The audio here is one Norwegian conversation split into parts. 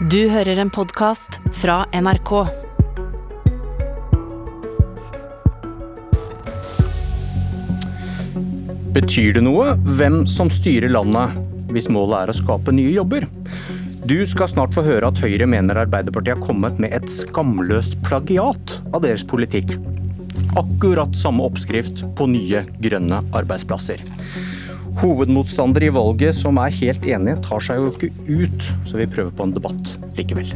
Du hører en podkast fra NRK. Betyr det noe hvem som styrer landet, hvis målet er å skape nye jobber? Du skal snart få høre at Høyre mener Arbeiderpartiet har kommet med et skamløst plagiat av deres politikk. Akkurat samme oppskrift på nye, grønne arbeidsplasser. Hovedmotstandere i valget som er helt enige, tar seg jo ikke ut, så vi prøver på en debatt likevel.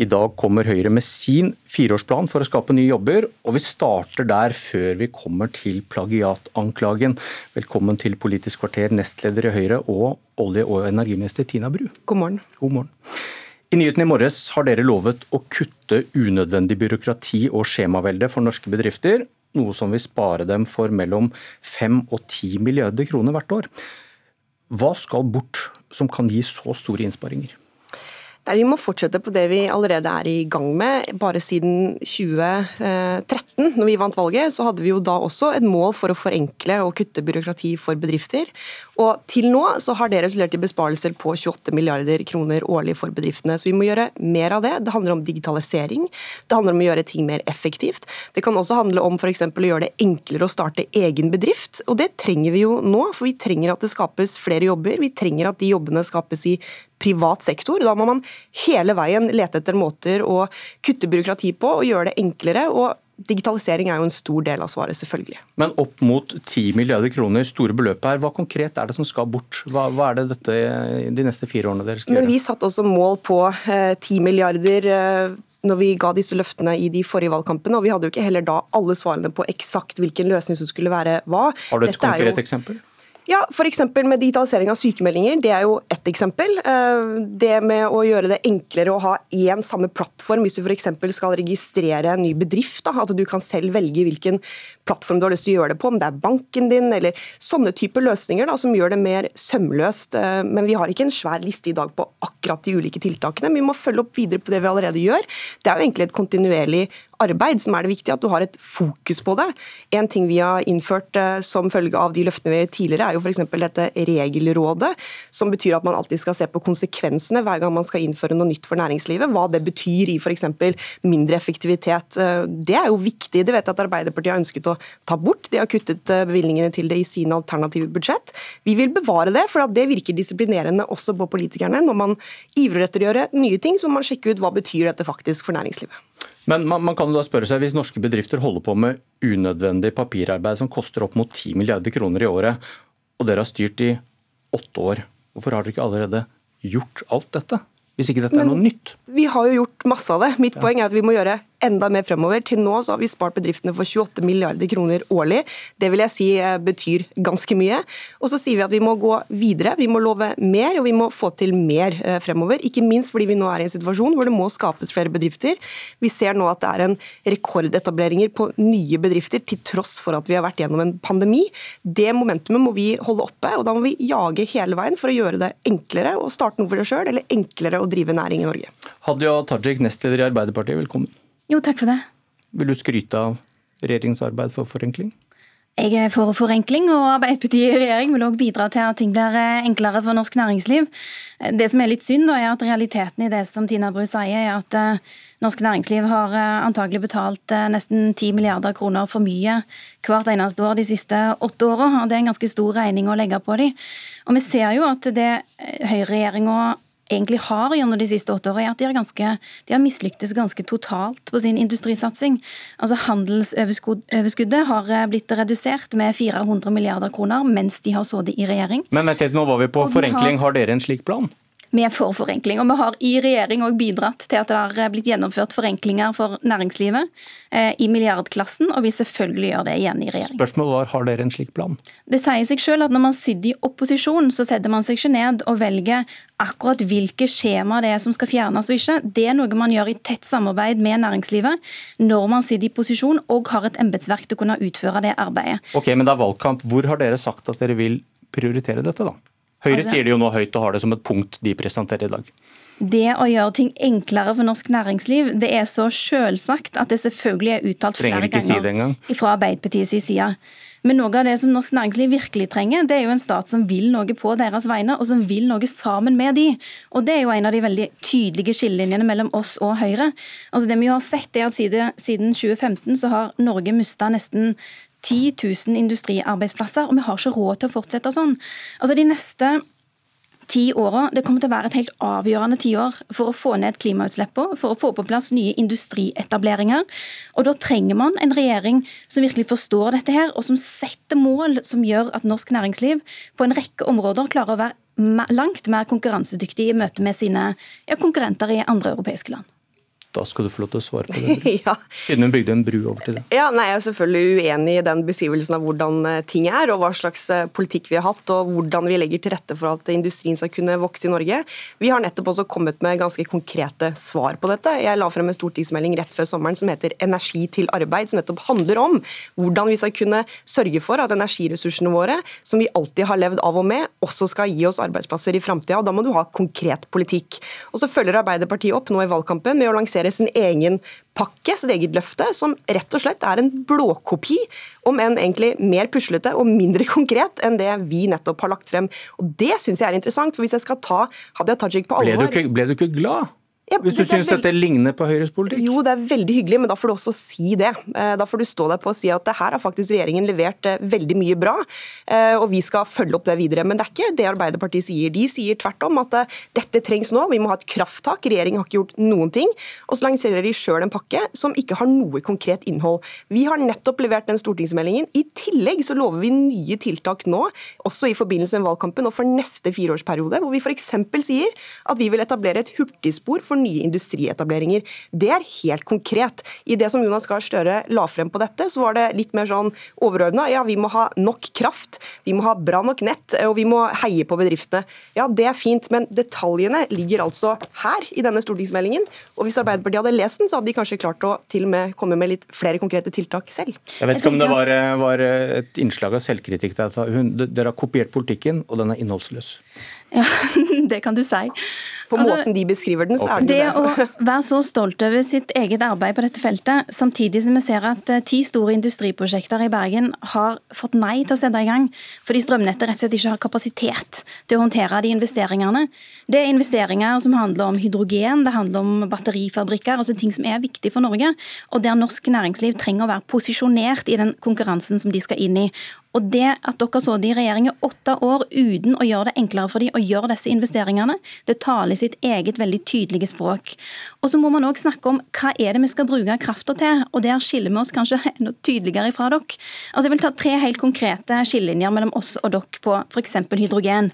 I dag kommer Høyre med sin fireårsplan for å skape nye jobber, og vi starter der før vi kommer til plagiatanklagen. Velkommen til Politisk kvarter, nestleder i Høyre og olje- og energiminister Tina Bru. God morgen. God morgen. I nyhetene i morges har dere lovet å kutte unødvendig byråkrati og skjemavelde for norske bedrifter, noe som vil spare dem for mellom 5 og 10 milliarder kroner hvert år. Hva skal bort som kan gi så store innsparinger? Nei, Vi må fortsette på det vi allerede er i gang med. Bare siden 2013, når vi vant valget, så hadde vi jo da også et mål for å forenkle og kutte byråkrati for bedrifter. Og til nå så har det resultert i besparelser på 28 milliarder kroner årlig for bedriftene. Så vi må gjøre mer av det. Det handler om digitalisering. Det handler om å gjøre ting mer effektivt. Det kan også handle om f.eks. å gjøre det enklere å starte egen bedrift. Og det trenger vi jo nå, for vi trenger at det skapes flere jobber. Vi trenger at de jobbene skapes i privat sektor. Da må man hele veien lete etter måter å kutte byråkrati på og gjøre det enklere. og Digitalisering er jo en stor del av svaret, selvfølgelig. Men opp mot 10 milliarder kroner, store beløp her. Hva konkret er det som skal bort? Hva, hva er det dette de neste fire årene dere skal Men gjøre? Vi satte også mål på eh, 10 milliarder eh, når vi ga disse løftene i de forrige valgkampene, og vi hadde jo ikke heller da alle svarene på eksakt hvilken løsning som skulle være hva. Har du et Dette konkret jo- eksempel? Ja, F.eks. med digitalisering av sykemeldinger. Det er jo ett eksempel. Eh, Det med å gjøre det enklere å ha én samme plattform hvis du f.eks. skal registrere en ny bedrift. At du kan selv velge hvilken plattform du har lyst til å gjøre det på, om det er banken din eller sånne typer løsninger da, som gjør det mer sømløst. Eh, Men vi har ikke en svær liste i dag på akkurat de ulike tiltakene. Vi må følge opp videre på det vi allerede gjør. Det er jo egentlig et kontinuerlig arbeid som er det viktige, at du har et fokus på det. En ting vi har innført eh, som følge av de løftene vi tidligere, er jo f.eks. dette regelrådet, som betyr at man alltid skal se på konsekvensene hver gang man skal innføre noe nytt for næringslivet. Hva det betyr i f.eks. mindre effektivitet. Eh, Det er jo viktig. Det vet jeg at Arbeiderpartiet har ønsket å ta bort. De har kuttet eh, bevilgningene til det i sine alternative budsjett. Vi vil bevare det, for det virker disiplinerende også på politikerne. Når man ivrer etter å gjøre nye ting, så må man sjekke ut hva betyr dette faktisk for næringslivet. Men man, man kan jo da spørre seg, Hvis norske bedrifter holder på med unødvendig papirarbeid som koster opp mot 10 milliarder kroner i året, og dere har styrt i åtte år, hvorfor har dere ikke allerede gjort alt dette? Hvis ikke dette er noe nytt? Vi har jo gjort masse av det. Mitt poeng er at vi må gjøre enda mer fremover. Til nå så har vi spart bedriftene for 28 milliarder kroner årlig. Det vil jeg si eh, betyr ganske mye. Og så sier vi at vi må gå videre. Vi må love mer, og vi må få til mer eh, fremover. Ikke minst fordi vi nå er i en situasjon hvor det må skapes flere bedrifter. Vi ser nå at det er en rekordetableringer på nye bedrifter, til tross for at vi har vært gjennom en pandemi. Det momentumet må vi holde oppe, og da må vi jage hele veien for å gjøre det enklere å starte noe for seg sjøl, eller enklere å drive næring i Norge. Hadia Tajik, nestleder i Arbeiderpartiet, velkommen. Jo, takk for det. Vil du skryte av regjeringens arbeid for forenkling? Jeg er for forenkling, og Arbeiderpartiet i regjering vil også bidra til at ting blir eh, enklere for norsk næringsliv. Det som er litt synd, da, er at realiteten i det som Tina Bru sier, er at eh, norsk næringsliv har eh, antagelig betalt nesten 10 milliarder kroner for mye hvert eneste år de siste åtte åra. Det er en ganske stor regning å legge på dem. Og vi ser jo at det høyreregjeringa egentlig har gjennom de siste åtte årene, er at de har, ganske, de har mislyktes ganske totalt på sin industrisatsing. Altså Handelsoverskuddet har eh, blitt redusert med 400 milliarder kroner mens de har sittet i regjering. Men vent litt, nå var vi på forenkling. har- Har dere en slik plan? Er for forenkling, og vi har i regjering òg bidratt til at det har blitt gjennomført forenklinger for næringslivet eh, i milliardklassen, og vi selvfølgelig gjør det igjen i regjering. Spørsmålet var har dere en slik plan? Det sier seg selv at når man sitter i opposisjon, så setter man seg ikke ned og velger akkurat hvilke skjema det er som skal fjernes og ikke. Det er noe man gjør i tett samarbeid med næringslivet når man sitter i posisjon og har et embetsverk til å kunne utføre det arbeidet. Ok, men det er valgkamp. Hvor har dere sagt at dere vil prioritere dette, da? Høyre Altså- sier det jo nå høyt og har det som et punkt de presenterer i dag. Det å gjøre ting enklere for norsk næringsliv, det er så selvsagt at det selvfølgelig er uttalt Trenger flere ganger si fra Arbeiderpartiets side. Men noe av det som norsk næringsliv virkelig trenger, det er jo en stat som vil noe på deres vegne, og som vil noe sammen med de. Og det er jo en av de veldig tydelige skillelinjene mellom oss og Høyre. Altså det vi har sett er at Siden 2015 så har Norge mista nesten 10 000 industriarbeidsplasser, og vi har ikke råd til å fortsette sånn. Altså De neste ti åra det kommer til å være et helt avgjørende tiår for å få ned klimautslippene, for å få på plass nye industrietableringer. Og Da trenger man en regjering som virkelig forstår dette her, og som setter mål som gjør at norsk næringsliv på en rekke områder klarer å være langt mer konkurransedyktig i møte med sine konkurrenter i andre europeiske land. Da skal du få lov til å svare på det. ja. Siden hun bygde en bru over til det. Ja, nei, Jeg er selvfølgelig uenig i den beskrivelsen av hvordan eh, ting er, og hva slags eh, politikk vi har hatt, og hvordan vi legger til rette for at industrien skal kunne vokse i Norge. Vi har nettopp også kommet med ganske konkrete svar på dette. Jeg la frem en stortingsmelding rett før sommeren som heter Energi til arbeid, som nettopp handler om hvordan vi skal kunne sørge for at energiressursene våre, som vi alltid har levd av og med, også skal gi oss arbeidsplasser i framtida. Da må du ha konkret politikk. Og så følger Arbeiderpartiet opp nå i valgkampen med å lansere presentere sin egen pakke, sitt eget løfte, som rett og slett er en blåkopi, om enn egentlig mer puslete og mindre konkret enn det vi nettopp har lagt frem. Og Det syns jeg er interessant, for hvis jeg skal ta Hadia Tajik på alvor Ble du ikke, ble du ikke glad? Ja, Hvis du syns dette ligner på Høyres politikk? Jo, det er veldig hyggelig, men da får du også si det. Eh, da får du stå der på og si at her har faktisk regjeringen levert eh, veldig mye bra, eh, og vi skal følge opp det videre. Men det er ikke det Arbeiderpartiet sier. De sier tvert om at dette trengs nå, vi må ha et krafttak. Regjeringen har ikke gjort noen ting. Og så lanserer de sjøl en pakke som ikke har noe konkret innhold. Vi har nettopp levert den stortingsmeldingen. I tillegg så lover vi nye tiltak nå, også i forbindelse med valgkampen og for neste fireårsperiode, hvor vi f.eks. sier at vi vil etablere et hurtigspor for for nye industrietableringer. Det er helt konkret. I det som Jonas Gahr Støre la frem på dette, så var det litt mer sånn overordna. Ja, vi må ha nok kraft, vi må ha bra nok nett, og vi må heie på bedriftene. Ja, det er fint, men detaljene ligger altså her i denne stortingsmeldingen. Og hvis Arbeiderpartiet hadde lest den, så hadde de kanskje klart å til og med komme med litt flere konkrete tiltak selv. Jeg vet ikke om det var, var et innslag av selvkritikk. Dere har kopiert politikken, og den er innholdsløs. Ja, det kan du si. På altså, måten de beskriver den, så er det det. Det å være så stolt over sitt eget arbeid på dette feltet, samtidig som vi ser at eh, ti store industriprosjekter i Bergen har fått nei til å sette i gang fordi strømnettet rett og slett ikke har kapasitet til å håndtere de investeringene. Det er investeringer som handler om hydrogen, det handler om batterifabrikker, altså ting som er viktig for Norge, og der norsk næringsliv trenger å være posisjonert i den konkurransen som de skal inn i. Og det at dere så det i regjering i åtte år uten å gjøre det enklere for dem å gjøre disse investeringene, det taler sitt eget veldig tydelige språk. Og så må man òg snakke om hva er det vi skal bruke krafta til, og der skiller vi oss kanskje enda tydeligere fra dere. Altså Jeg vil ta tre helt konkrete skillelinjer mellom oss og dere på f.eks. hydrogen.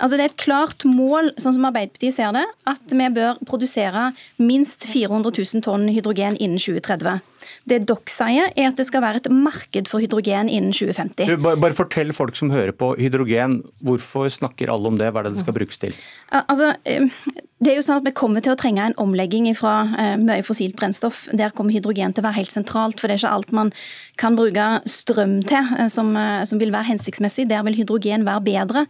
Altså Det er et klart mål, sånn som Arbeiderpartiet ser det, at vi bør produsere minst 400 000 tonn hydrogen innen 2030. Det dere sier, er at det skal være et marked for hydrogen innen 2050. Du, bare, bare, fortell folk som hører på hydrogen, hvorfor snakker alle om det? Hva er det det skal brukes til? Altså, eh, det er jo sånn at Vi kommer til å trenge en omlegging fra eh, mye fossilt brennstoff. Der kommer hydrogen til å være helt sentralt. for Det er ikke alt man kan bruke strøm til eh, som, som vil være hensiktsmessig. Der vil hydrogen være bedre.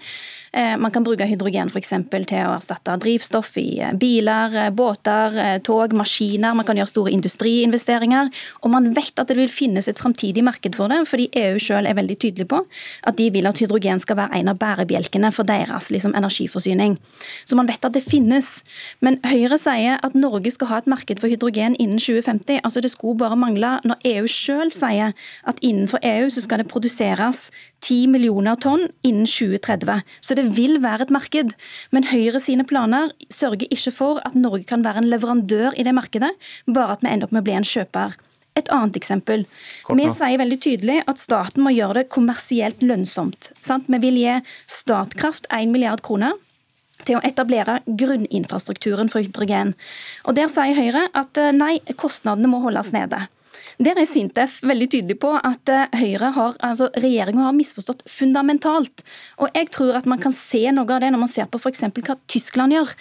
Man kan bruke hydrogen for til å erstatte drivstoff i biler, båter, tog, maskiner. Man kan gjøre store industriinvesteringer. Og man vet at det vil finnes et framtidig marked for det, fordi EU selv er veldig tydelig på at de vil at hydrogen skal være en av bærebjelkene for deres liksom, energiforsyning. Så man vet at det finnes. Men Høyre sier at Norge skal ha et marked for hydrogen innen 2050. Altså Det skulle bare mangle når EU selv sier at innenfor EU så skal det produseres 10 millioner tonn innen 2030. Så det vil være et marked. Men Høyre sine planer sørger ikke for at Norge kan være en leverandør i det markedet, bare at vi ender opp med å bli en kjøper. Et annet eksempel. Vi sier veldig tydelig at staten må gjøre det kommersielt lønnsomt. Sant? Vi vil gi Statkraft 1 milliard kroner til å etablere grunninfrastrukturen for hydrogen. Og Der sier Høyre at eh, nei, kostnadene må holdes nede. Der er Sintef veldig tydelig på at eh, Høyre har, altså regjeringa har misforstått fundamentalt. Og jeg tror at man kan se noe av det når man ser på f.eks. hva Tyskland gjør.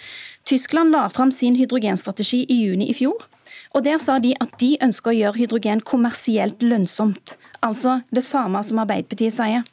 Tyskland la fram sin hydrogenstrategi i juni i fjor. Og Der sa de at de ønsker å gjøre hydrogen kommersielt lønnsomt. Altså det samme som Arbeiderpartiet sier.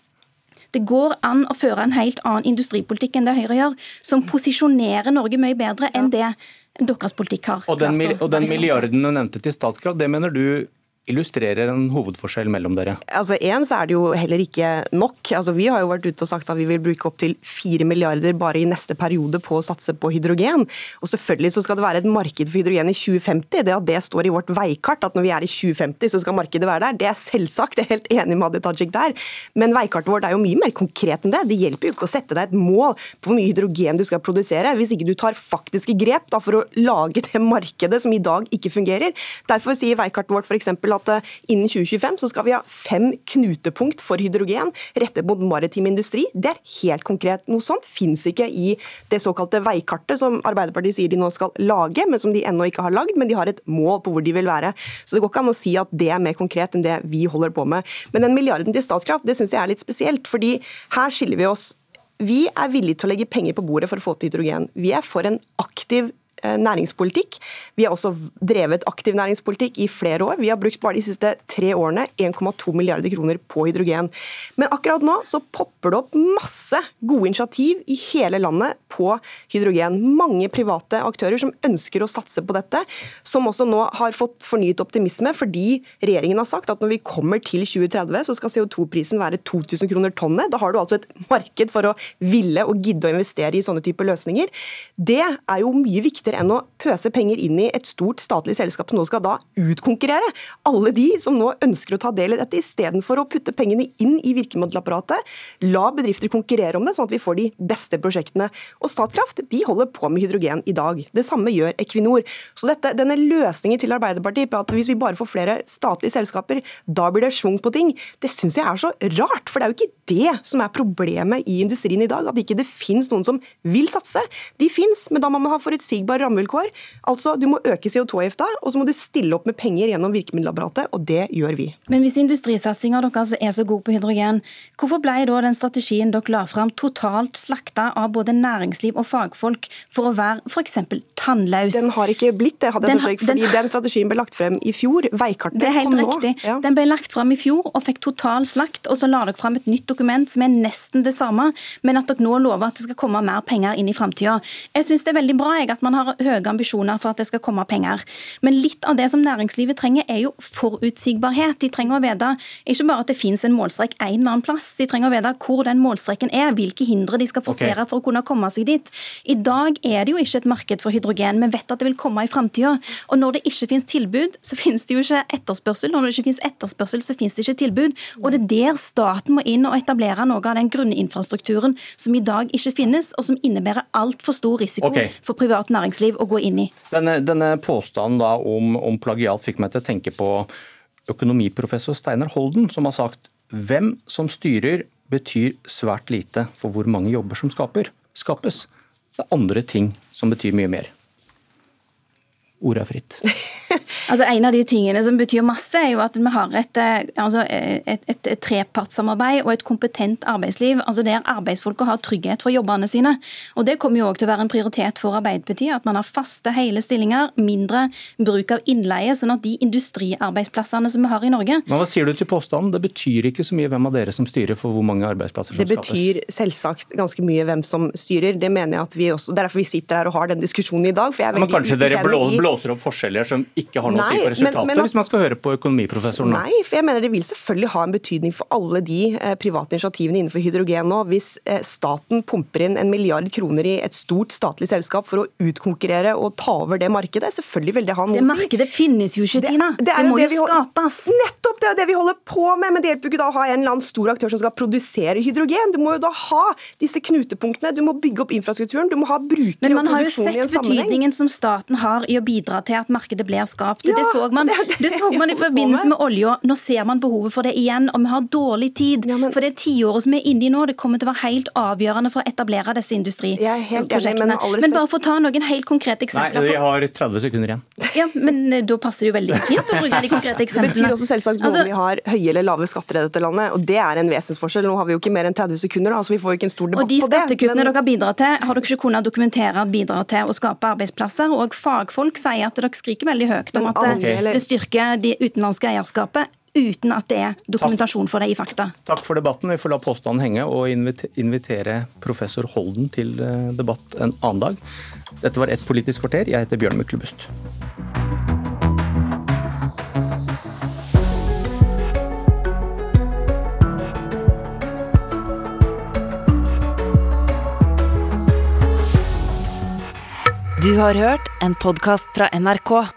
Det går an å føre en helt annen industripolitikk enn det Høyre gjør, som posisjonerer Norge mye bedre enn det deres politikk har. Og den, og den milliarden du nevnte til Statkraft, det mener du illustrerer en hovedforskjell mellom dere? Altså En så er det jo heller ikke nok. Altså Vi har jo vært ute og sagt at vi vil bruke opptil 4 milliarder bare i neste periode på å satse på hydrogen. Og selvfølgelig så skal det være et marked for hydrogen i 2050. Det at det står i vårt veikart, at når vi er i 2050 så skal markedet være der, det er selvsagt. Jeg er helt enig med Hadia Tajik der. Men veikartet vårt er jo mye mer konkret enn det. Det hjelper jo ikke å sette deg et mål på hvor mye hydrogen du skal produsere, hvis ikke du tar faktiske grep da, for å lage det markedet som i dag ikke fungerer. Derfor sier veikartet vårt f.eks at eh, innen 2025 så skal vi ha fem knutepunkt for hydrogen rettet mot maritim industri. Det er helt konkret. Noe sånt fins ikke i det såkalte veikartet som Arbeiderpartiet sier de nå skal lage, men som de ennå ikke har lagd. Men de har et mål på hvor de vil være. Så det går ikke an å si at det er mer konkret enn det vi holder på med. Men den milliarden til Statkraft det syns jeg er litt spesielt, fordi her skiller vi oss vi er villige til å legge penger på bordet for å få til hydrogen. Vi er for en aktiv næringspolitikk. Vi har også drevet aktiv næringspolitikk i flere år. Vi har brukt bare de siste tre årene 1,2 milliarder kroner på hydrogen. Men akkurat nå så popper det opp masse gode initiativ i hele landet på hydrogen. Mange private aktører som ønsker å satse på dette, som også nå har fått fornyet optimisme fordi regjeringen har sagt at når vi kommer til 2030, så skal CO2-prisen være 2000 kroner tonnet. Da har du altså et marked for å ville og gidde å investere i sånne typer løsninger. Det er jo mye viktigere viktigere enn å pøse penger inn i et stort statlig selskap som nå skal da utkonkurrere alle de som nå ønsker å ta del i dette, istedenfor å putte pengene inn i virkemiddelapparatet. La bedrifter konkurrere om det, sånn at vi får de beste prosjektene. Og Statkraft de holder på med hydrogen i dag. Det samme gjør Equinor. Så dette, denne løsningen til Arbeiderpartiet på at hvis vi bare får flere statlige selskaper, da blir det schwung på ting, det syns jeg er så rart. For det er jo ikke det som er problemet i industrien i dag, at ikke det finnes noen som vil satse. De fins, men da må man ha forutsigbar rammevilkår. Altså, Du må øke CO2-avgifta, og så må du stille opp med penger gjennom virkemiddelapparatet, og det gjør vi. Men hvis industrisatsinga deres er så god på hydrogen, hvorfor ble da den strategien dere la fram totalt slakta av både næringsliv og fagfolk for å være f.eks. tannløs? Den har ikke blitt det, hadde jeg trodd, fordi den, den, strategien ble lagt frem i fjor. Veikartet det er helt riktig. Ja. Den ble lagt frem i fjor og fikk total slakt, og så la dere frem et nytt dokument som er nesten det samme, men at dere nå lover at det skal komme mer penger inn i framtida. Jeg syns det er veldig bra jeg, at man har høye ambisjoner for at det skal komme penger. Men litt av det som næringslivet trenger, er jo forutsigbarhet. De trenger å vite ikke bare at det finnes en målstrek en eller annen plass, de trenger å vite hvor den målstreken er, hvilke hindre de skal forsere okay. for å kunne komme seg dit. I dag er det jo ikke et marked for hydrogen. Vi vet at det vil komme i framtida. Og når det ikke finnes tilbud, så finnes det jo ikke etterspørsel. Når det ikke finnes etterspørsel, så finnes det ikke tilbud. Og det er der staten må inn og etablere noe av den grunninfrastrukturen som i dag ikke finnes, og som innebærer altfor stor risiko okay. for privat næringsliv næringsliv å gå inn i. Denne, denne påstanden da om, om plagiat fikk meg til å tenke på økonomiprofessor Steinar Holden, som har sagt hvem som styrer betyr svært lite for hvor mange jobber som skaper, skapes. Det er andre ting som betyr mye mer. Ordet er fritt. altså En av de tingene som betyr masse, er jo at vi har et, eh, altså et, et, et trepartssamarbeid og et kompetent arbeidsliv. altså Der arbeidsfolka har trygghet for jobbene sine. Og Det kommer jo også til å være en prioritet for Arbeiderpartiet. At man har faste, hele stillinger, mindre bruk av innleie. Sånn at de industriarbeidsplassene som vi har i Norge Men Hva sier du til påstanden? Det betyr ikke så mye hvem av dere som styrer for hvor mange arbeidsplasser som skapes? Det betyr selvsagt ganske mye hvem som styrer. Det mener jeg at vi også, Det er derfor vi sitter her og har den diskusjonen i dag. for jeg er veldig Men kanskje dere blå, blåser opp forskjeller som ikke har noe Nei, å si for resultatet, men, men, hvis man skal høre på økonomiprofessoren nå? Nei, for jeg mener det vil selvfølgelig ha en betydning for alle de eh, private initiativene innenfor hydrogen nå. Hvis eh, staten pumper inn en milliard kroner i et stort statlig selskap for å utkonkurrere og ta over det markedet, selvfølgelig vil det ha noe å si. Det markedet finnes jo ikke, Tina. Det, det, det må jo, jo skapes. Nettopp, det er det vi holder på med. Men det hjelper ikke da å ha en eller annen stor aktør som skal produsere hydrogen. Du må jo da ha disse knutepunktene. Du må bygge opp infrastrukturen. Du må ha brukere og produksjon i en sammenheng. Men man har jo sett betydningen som staten har i å bidra til at markedet blir skapt. Ja, det så man, det, det, det så man i forbindelse med olja. Nå ser man behovet for det igjen, og vi har dårlig tid. Ja, men, for det tiåret som vi er inne i nå, det kommer til å være helt avgjørende for å etablere disse industriprosjektene. Men, men, bare for å ta noen helt konkrete eksempler. Nei, vi har 30 sekunder igjen. Ja, Men eh, da passer det jo veldig fint å bruke de konkrete eksemplene. Det betyr også selvsagt både altså, vi har høye eller lave skatter i dette landet, og det er en vesensforskjell. Nå har vi jo ikke mer enn 30 sekunder, da, så vi får jo ikke en stor debatt på det. Og de skattekuttene dere har bidratt til, har dere ikke kunnet dokumentere at bidrar til å skape arbeidsplasser. Og fagfolk sier at dere skriker veldig høyt om at at ah, okay. det styrker det utenlandske eierskapet uten at det er dokumentasjon for det i fakta. Takk for debatten. Vi får la påstanden henge og invitere professor Holden til eh, debatt en annen dag. Dette var Ett politisk kvarter. Jeg heter Bjørn Myklebust. Du har hørt en podkast fra NRK.